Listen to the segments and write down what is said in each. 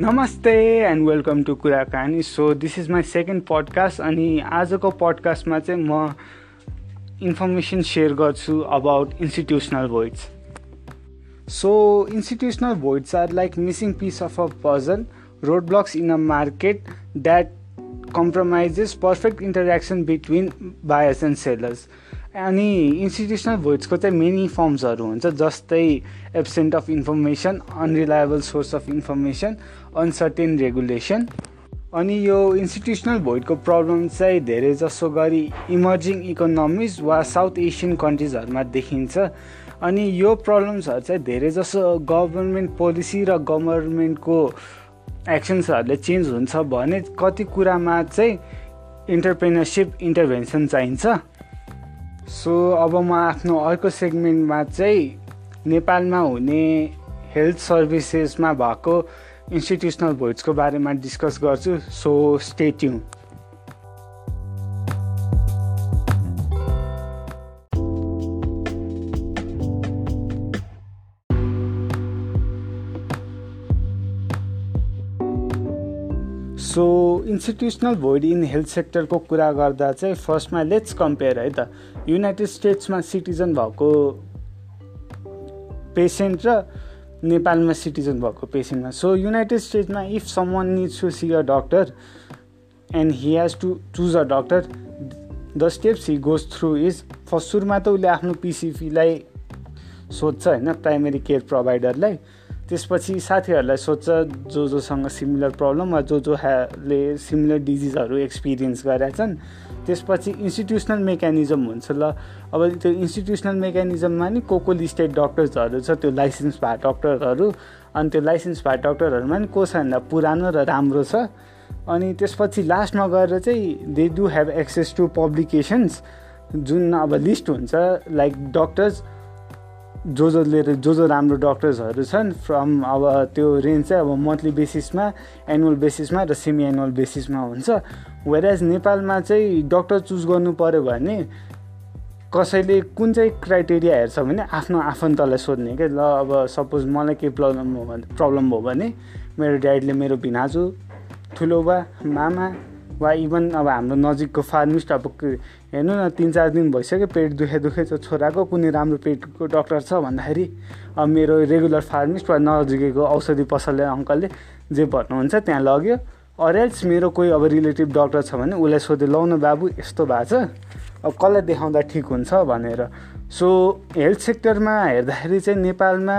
नमस्ते and welcome to Kurakani so this is my second podcast अनि आजको पडकास्टमा चाहिँ म इन्फर्मेसन सेयर गर्छु about institutional voids so institutional voids are like missing piece of a puzzle road blocks in a market that compromises perfect interaction between buyers and sellers अनि institutional भोइड्सको चाहिँ many फर्म्सहरू हुन्छ जस्तै absent of information unreliable source of information uncertain regulation अनि यो institutional भोइडको problem चाहिँ धेरै जसो गरी इमर्जिङ इकोनोमिज वा साउथ एसियन कन्ट्रिजहरूमा देखिन्छ। अनि यो प्रब्लम्सहरू चाहिँ धेरै जसो गभर्मेन्ट पोलिसी र गभर्मेन्टको एक्सन्सहरूले चेन्ज हुन्छ भने कति कुरामा चाहिँ इन्टरप्रेनरसिप इन्टरभेन्सन चाहिन्छ। सो अब म आफ्नो अर्को सेगमेन्टमा चाहिँ नेपालमा हुने हेल्थ सर्भिसेसमा भएको इन्स्टिट्युसनल भोइड्सको बारेमा डिस्कस गर्छु। So statue so institutional void in health सेक्टरको कुरा गर्दा चाहिँ फर्स्टमा लेट्स कम्पेयर है त। युनाइटेड स्टेट्समा सिटिजन भएको पेसेन्ट र नेपालमा सिटिजन भएको पेसेन्टमा so United स्टेट्समा if someone needs to see a doctor and he has to choose a doctor the steps he goes through is first सुरुमा त उसले आफ्नो पिसिपीलाई सोध्छ होइन प्राइमेरी केयर प्रोभाइडरलाई त्यसपछि साथीहरूलाई सोध्छ जो जोसँग सिमिलर प्रब्लम वा जो जो ह्याले सिमिलर डिजिजहरू एक्सपिरियन्स गरेका छन् त्यसपछि इन्स्टिट्युसनल मेकानिजम हुन्छ ल। अब त्यो इन्स्टिट्युसनल मेकानिजममा नि को को लिस्टेड डक्टर्सहरू छ त्यो लाइसेन्स भए डक्टरहरू अनि त्यो लाइसेन्स भए डक्टरहरूमा नि को भन्दा पुरानो र राम्रो छ। अनि त्यसपछि लास्टमा गएर चाहिँ they do have access to publications जुन अब लिस्ट हुन्छ लाइक डक्टर्स जो जसले जो जो राम्रो डक्टर्सहरू छन् फ्रम अब त्यो रेन्ज चाहिँ अब मन्थली बेसिसमा एनुअल बेसिसमा र सेमी एनुअल बेसिसमा हुन्छ। वेराज नेपालमा चाहिँ डक्टर चुज गर्नु पऱ्यो भने कसैले कुन चाहिँ क्राइटेरिया हेर्छ भने आफ्नो आफन्तलाई सोध्ने क्या ल अब सपोज मलाई केही प्रब्लम हो भने प्रब्लम भयो भने मेरो ड्याडीले मेरो भिनाजु ठुलो बा मामा वा इभन अब हाम्रो नजिकको फार्मिस्ट अब हेर्नु न तिन चार दिन भइसक्यो पेट दुखे दुखे छ छोराको कुनै राम्रो पेटको डक्टर छ भन्दाखेरि अब मेरो रेगुलर फार्मिस्ट वा नजिकैको औषधि पसलले अङ्कलले जे भन्नुहुन्छ त्यहाँ लग्यो। अरेल्स मेरो कोही अब रिलेटिभ डक्टर छ भने उसलाई सोध्यो न बाबु यस्तो भएको छ? अब कसलाई देखाउँदा ठिक हुन्छ? भनेर। सो हेल्थ सेक्टरमा हेर्दाखेरि चाहिँ नेपालमा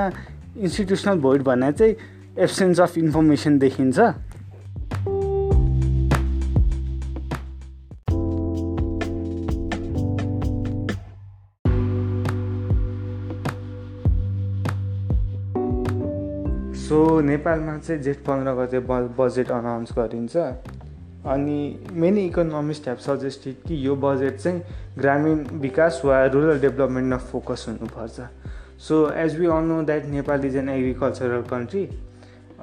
इन्स्टिट्युसनल भोइड भन्ने चाहिँ एब्सेन्स अफ इन्फर्मेसन देखिन्छ। सो नेपालमा चाहिँ जेठ पन्ध्र गते ब बजेट अनाउन्स गरिन्छ। अनि मेनी इकोनोमिस्ट हेभ सजेस्टेड कि यो बजेट चाहिँ ग्रामीण विकास वा रुरल डेभलपमेन्टमा फोकस हुनुपर्छ। So as we all know that Nepal is an agricultural country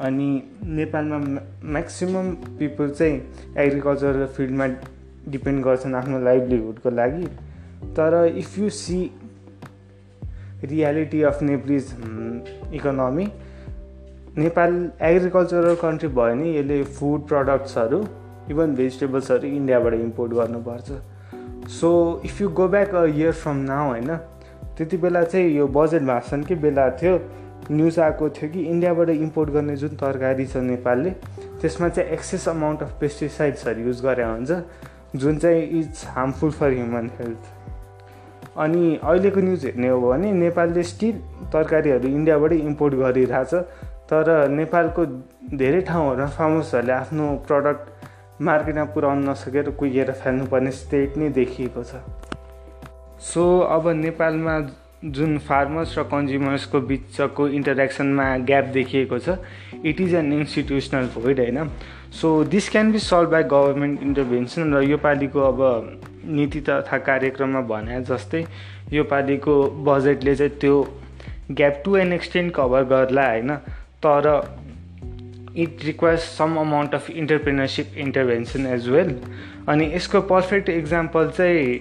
अनि नेपालमा म्याक्सिमम् पिपल चाहिँ एग्रिकल्चरल फिल्डमा डिपेन्ड गर्छन् आफ्नो लाइभलीहुडको लागि। तर if you see reality of Nepalese economy Nepal agricultural country भयो नि यसले फुड प्रडक्ट्सहरू इभन भेजिटेबल्सहरू इन्डियाबाट इम्पोर्ट गर्नुपर्छ. So if you go back a year from now होइन त्यति बेला चाहिँ यो बजेट भाषणकै बेला थियो न्युज आएको थियो कि इन्डियाबाट इम्पोर्ट गर्ने जुन तरकारी छ नेपालले त्यसमा चाहिँ एक्सेस अमाउन्ट अफ पेस्टिसाइड्सहरू युज गरे हुन्छ जुन चाहिँ is harmful for human health अनि अहिलेको न्युज हेर्ने हो भने नेपालले स्टिल तरकारीहरू इन्डियाबाटै इम्पोर्ट गरिरहेछ तर नेपालको धेरै ठाउँहरूमा फार्मर्सहरूले आफ्नो प्रडक्ट मार्केटमा पुर्याउन नसकेर कुहिएर फाल्नुपर्ने स्टेट नै देखिएको छ। सो अब नेपालमा जुन फार्मर्स र कन्ज्युमर्सको बिचको इन्टरेक्सनमा ग्याप देखिएको छ it is an institutional void होइन? So this can be solve by government intervention र योपालिको अब नीति तथा कार्यक्रममा भने जस्तै योपालिको बजेटले चाहिँ त्यो gap to an extent cover गर्ला होइन? तर it requires some amount of entrepreneurship intervention as well अनि यसको पर्फेक्ट इक्जाम्पल चाहिँ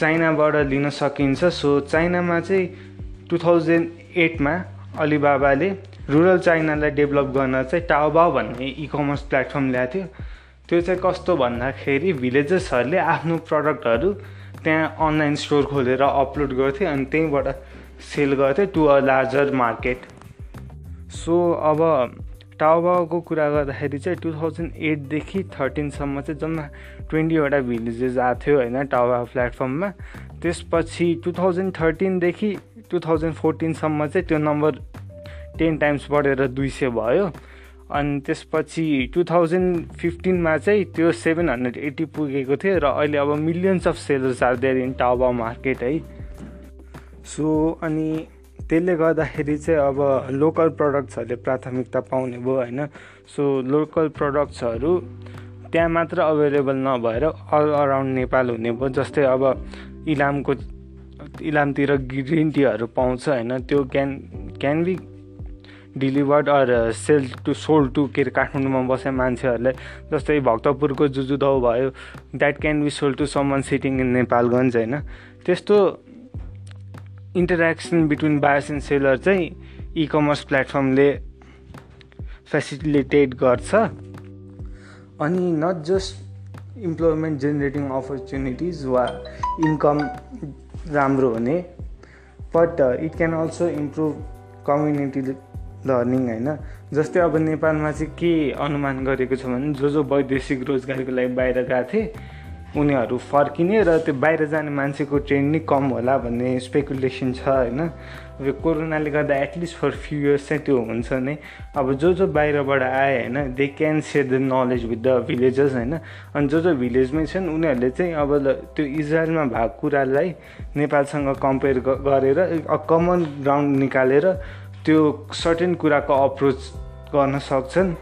चाइनाबाट लिन सकिन्छ। सो चाइनामा चाहिँ टु थाउजन्ड एटमा अलिबाबाले रुरल चाइनालाई डेभलप गर्न चाहिँ टाओबा भन्ने इ कमर्स प्लेटफर्म ल्याएको थियो। त्यो चाहिँ कस्तो भन्दाखेरि भिलेजेसहरूले आफ्नो प्रडक्टहरू त्यहाँ अनलाइन स्टोर खोलेर अपलोड गर्थ्यो अनि त्यहीँबाट सेल गर्थ्यो to a larger market so अब टाउबाको कुरा गर्दाखेरि चाहिँ टु थाउजन्ड एटदेखि थर्टिनसम्म चाहिँ जम्मा ट्वेन्टीवटा भिलेजेस आएको थियो होइन टाउबा प्लेटफर्ममा। त्यसपछि टु थाउजन्ड थर्टिनदेखि टु थाउजन्ड फोर्टिनसम्म चाहिँ त्यो नम्बर टेन टाइम्स बढेर दुई सय भयो। अनि त्यसपछि टु थाउजन्ड फिफ्टिनमा चाहिँ त्यो सेभेन हन्ड्रेड एट्टी पुगेको थियो र अहिले अब millions of sellers are there in Taobao market है। सो अनि त्यसले गर्दाखेरि चाहिँ अब लोकल प्रडक्ट्सहरूले प्राथमिकता पाउने भयो होइन? सो लोकल प्रडक्ट्सहरू त्यहाँ मात्र अभाइलेबल नभएर अल अराउन्ड नेपाल हुने भयो जस्तै अब इलामको इलामतिर ग्रिन टीहरू पाउँछ होइन? त्यो can can be delivered or sell to sold to के अरे काठमाडौँमा बस्ने मान्छेहरूलाई जस्तै भक्तपुरको जुजुदाउ भयो that can be sold to someone sitting in Nepalgunj होइन? त्यस्तो interaction between buyers and seller चाहिँ इ कमर्स प्लेटफर्मले फेसिलिटेट गर्छ। अनि not just employment generating opportunities वा इन्कम राम्रो हुने but it can also improve community learning होइन? जस्तै अब नेपालमा चाहिँ के अनुमान गरेको छ भने जो जो वैदेशिक रोजगारीको लागि बाहिर गएको थिए उनीहरू फर्किने र त्यो बाहिर जाने मान्छेको ट्रेन्ड नै कम होला भन्ने स्पेकुलेसन छ होइन? अब कोरोनाले गर्दा एटलिस्ट फर फ्यु इयर्स चाहिँ त्यो हुन्छ नै। अब जो जो बाहिरबाट आए होइन they can share the knowledge with the villages होइन? अनि जो जो भिलेजमै छन् उनीहरूले चाहिँ अब त्यो इजरायलमा भएको कुरालाई नेपालसँग कम्पेयर गरेर कमन ग्राउन्ड निकालेर त्यो सर्टेन कुराको अप्रोच गर्न सक्छन्।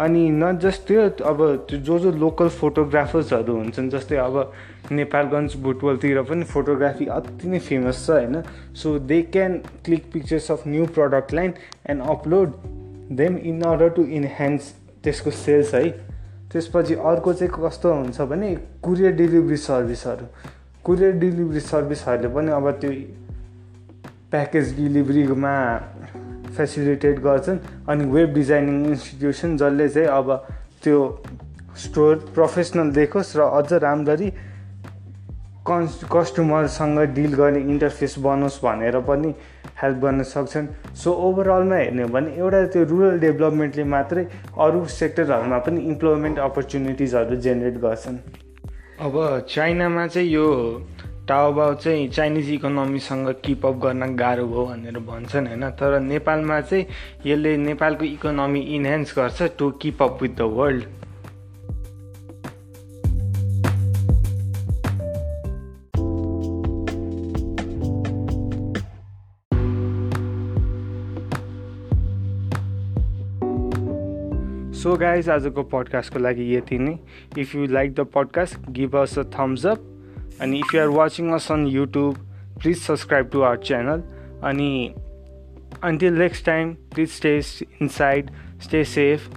अनि नट जस्ट त्यो अब त्यो जो जो लोकल फोटोग्राफर्सहरू हुन्छन् जस्तै अब नेपालगञ्ज बुटवलतिर पनि फोटोग्राफी अति नै फेमस छ होइन? So they can click pictures of new product line and upload them in order to enhance त्यसको सेल्स है? त्यसपछि अर्को चाहिँ कस्तो हुन्छ भने कुरियर डेलिभरी सर्भिसहरू कुरियर डेलिभरी सर्भिसहरूले पनि अब त्यो प्याकेज डेलिभरीमा फेसिलिटेट गर्छन् अनि वेब डिजाइनिङ इन्स्टिट्युसन जसले चाहिँ अब त्यो स्टोर प्रोफेसनल देखोस् र अझ राम्ररी कन्स कस्टमरसँग डिल गर्ने इन्टरफेस बनोस् भनेर पनि हेल्प गर्न सक्छन्। सो ओभरअलमा हेर्ने हो भने एउटा त्यो रुरल डेभलपमेन्टले मात्रै अरू सेक्टरहरूमा पनि इम्प्लोइमेन्ट अपर्च्युनिटिजहरू जेनेरेट गर्छन्। अब चाइनामा चाहिँ यो टाओबाउ चाहिँ चाइनिज इकोनोमीसँग किपअप गर्न गाह्रो भयो भनेर भन्छन् होइन? तर नेपालमा चाहिँ यसले नेपालको इकोनोमी इन्हेन्स गर्छ to keep up with the world so guys आजको पडकास्टको लागि यति नै। If you like the podcast give us a thumbs up And if you are watching us on YouTube, please subscribe to our channel. And until next time, please stay inside, stay safe,